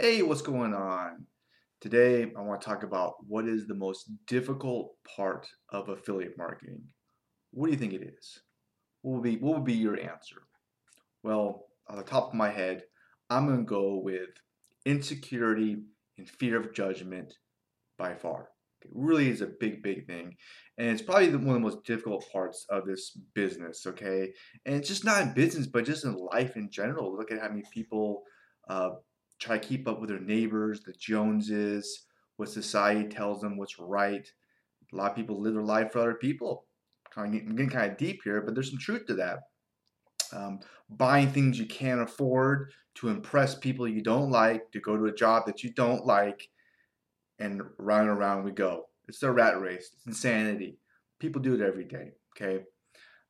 Hey, what's going on? Today, I want to talk about what is the most difficult part of affiliate marketing. What do you think it is? What would be what would be your answer? Well, on the top of my head, I'm going to go with insecurity and fear of judgment by far. It really is a big, big thing. And it's probably one of the most difficult parts of this business, okay? And it's just not in business, but just in life in general. Look at how many people uh, try to keep up with their neighbors, the Joneses, what society tells them what's right. A lot of people live their life for other people. I'm getting kind of deep here, but there's some truth to that. Um, buying things you can't afford to impress people you don't like, to go to a job that you don't like, and round and around we go. It's a rat race. It's insanity. People do it every day. Okay.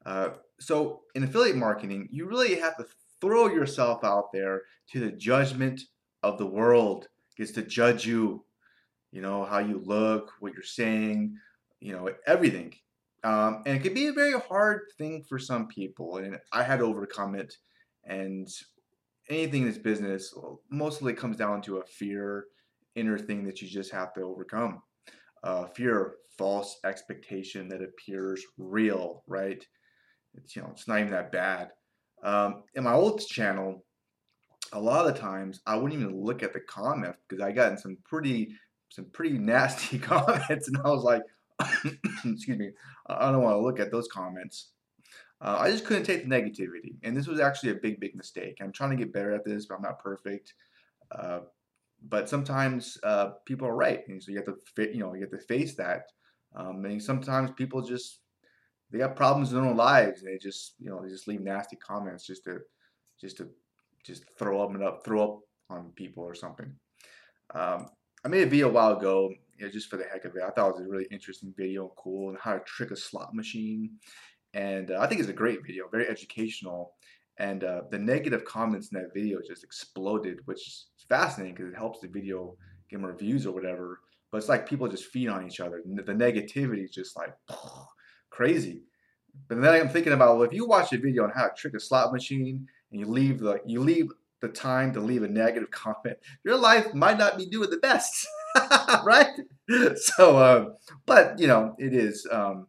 Uh, so in affiliate marketing, you really have to throw yourself out there to the judgment of the world gets to judge you, you know, how you look, what you're saying, you know, everything. Um, and it can be a very hard thing for some people, and I had to overcome it. And anything in this business mostly comes down to a fear, inner thing that you just have to overcome. Uh, fear, false expectation that appears real, right? It's you know, it's not even that bad. Um, in my old channel, a lot of the times I wouldn't even look at the comments because I got in some pretty some pretty nasty comments, and I was like, excuse me, I don't want to look at those comments. Uh, I just couldn't take the negativity, and this was actually a big, big mistake. I'm trying to get better at this, but I'm not perfect. Uh, but sometimes uh, people are right, and so you have to, you know, you have to face that. Um, and sometimes people just they got problems in their own lives, and they just, you know, they just leave nasty comments just to, just to just throw up and up, throw up on people or something. Um, I made a video a while ago, you know, just for the heck of it. I thought it was a really interesting video cool, and how to trick a slot machine. And uh, I think it's a great video, very educational. And uh, the negative comments in that video just exploded, which is fascinating because it helps the video get more views or whatever. But it's like people just feed on each other. The negativity is just like crazy. But then I'm thinking about, well, if you watch a video on how to trick a slot machine and you leave the you leave the time to leave a negative comment, your life might not be doing the best, right? So, uh, but you know, it is. Um,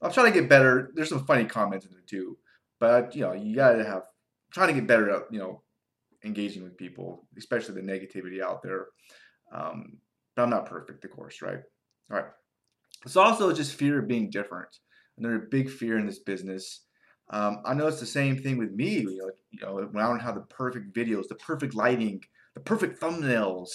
I'm trying to get better. There's some funny comments in there too, but you know, you gotta have trying to get better at you know engaging with people, especially the negativity out there. Um, but I'm not perfect, of course, right? All right. It's also just fear of being different. Another big fear in this business um, I know it's the same thing with me. You know, you know, when I don't have the perfect videos, the perfect lighting, the perfect thumbnails,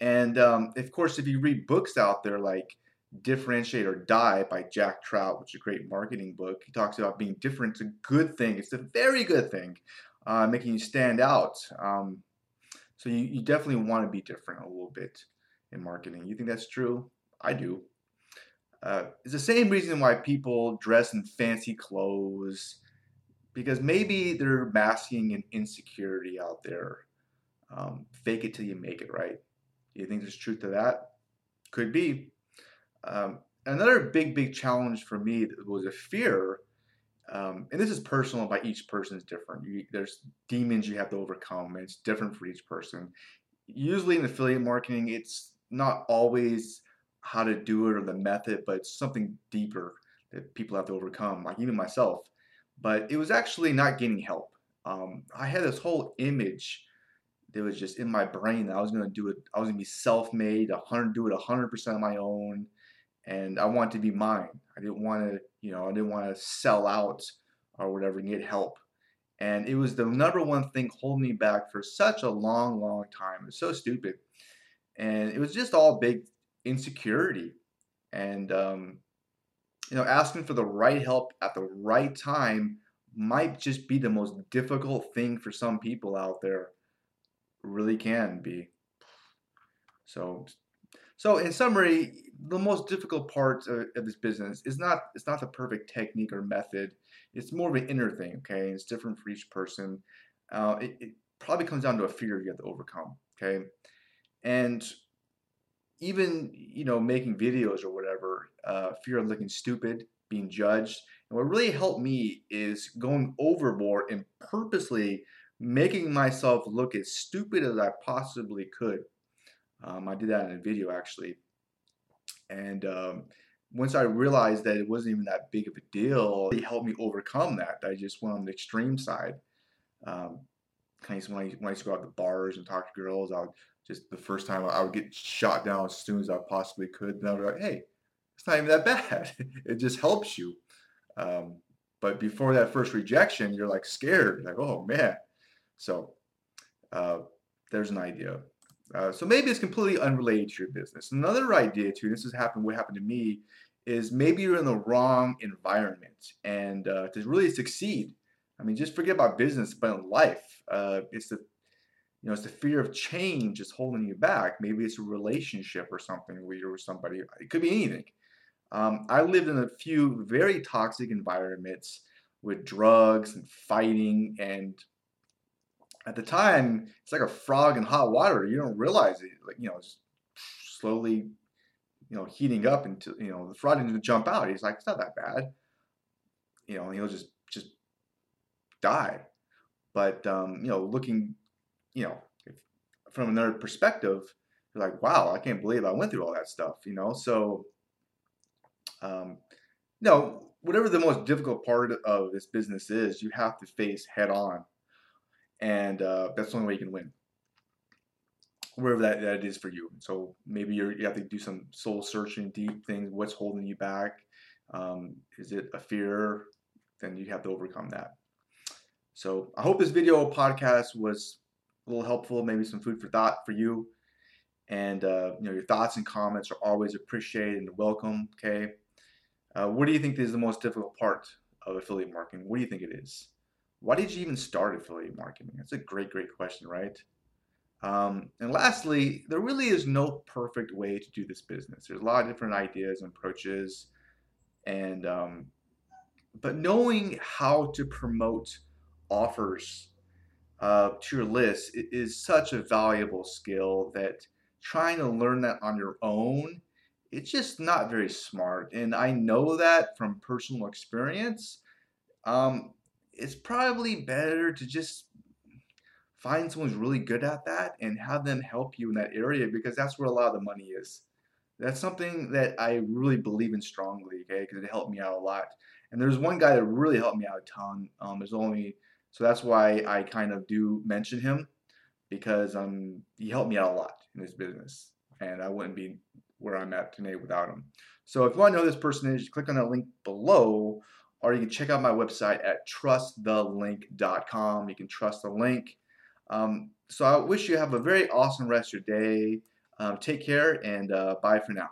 and um, of course, if you read books out there like Differentiate or Die by Jack Trout, which is a great marketing book, he talks about being different. It's a good thing. It's a very good thing, uh, making you stand out. Um, so you, you definitely want to be different a little bit in marketing. You think that's true? I do. Uh, it's the same reason why people dress in fancy clothes, because maybe they're masking an insecurity out there. Um, fake it till you make it, right? Do you think there's truth to that? Could be. Um, another big, big challenge for me was a fear, um, and this is personal. By each person is different. You, there's demons you have to overcome, and it's different for each person. Usually in affiliate marketing, it's not always how to do it or the method, but it's something deeper that people have to overcome, like even myself. But it was actually not getting help. Um, I had this whole image that was just in my brain that I was going to do it. I was going to be self-made, 100, do it 100% on my own, and I wanted to be mine. I didn't want to, you know, I didn't want to sell out or whatever and get help. And it was the number one thing holding me back for such a long, long time. It was so stupid. And it was just all big insecurity and um, you know asking for the right help at the right time might just be the most difficult thing for some people out there really can be. So so in summary the most difficult part of, of this business is not it's not the perfect technique or method. It's more of an inner thing okay it's different for each person. Uh, it, it probably comes down to a fear you have to overcome okay? And even you know making videos or whatever, uh, fear of looking stupid, being judged. And what really helped me is going overboard and purposely making myself look as stupid as I possibly could. Um, I did that in a video actually. And um, once I realized that it wasn't even that big of a deal, it helped me overcome that. I just went on the extreme side. Um, kind of when I, when I used to go out to bars and talk to girls, I would just the first time I would get shot down as soon as I possibly could. And I would be like, hey, it's not even that bad. it just helps you. Um, but before that first rejection, you're like scared, like, oh man. So uh, there's an idea. Uh, so maybe it's completely unrelated to your business. Another idea too, this has happened, what happened to me, is maybe you're in the wrong environment. And uh, to really succeed, I mean, just forget about business, but in life, uh, it's the you know, it's the fear of change is holding you back. Maybe it's a relationship or something where you're with somebody. It could be anything. Um, I lived in a few very toxic environments with drugs and fighting, and at the time, it's like a frog in hot water. You don't realize it, like you know, slowly, you know, heating up until you know the frog didn't jump out. He's like, it's not that bad, you know, and he'll just just die. But um, you know, looking, you know, if, from another perspective, you're like, wow, I can't believe I went through all that stuff, you know. So, um, no, whatever the most difficult part of this business is, you have to face head on, and uh, that's the only way you can win. Wherever that, that is for you. So maybe you you have to do some soul searching, deep things. What's holding you back? Um, is it a fear? Then you have to overcome that. So I hope this video podcast was a little helpful, maybe some food for thought for you. And uh, you know, your thoughts and comments are always appreciated and welcome. Okay. Uh, what do you think is the most difficult part of affiliate marketing? What do you think it is? Why did you even start affiliate marketing? That's a great, great question, right? Um, and lastly, there really is no perfect way to do this business. There's a lot of different ideas and approaches, and um, but knowing how to promote offers uh, to your list is such a valuable skill that trying to learn that on your own it's just not very smart. And i know that from personal experience. Um, it's probably better to just find someone who's really good at that and have them help you in that area because that's where a lot of the money is. That's something that i really believe in strongly okay because it helped me out a lot. And there's one guy that really helped me out a ton. Um, there's only so that's why I kind of do mention him because um, he helped me out a lot in this business. And I wouldn't be where I'm at today without him. So if you want to know this person is, click on that link below, or you can check out my website at trustthelink.com. You can trust the link. Um, so I wish you have a very awesome rest of your day. Um, take care and uh, bye for now.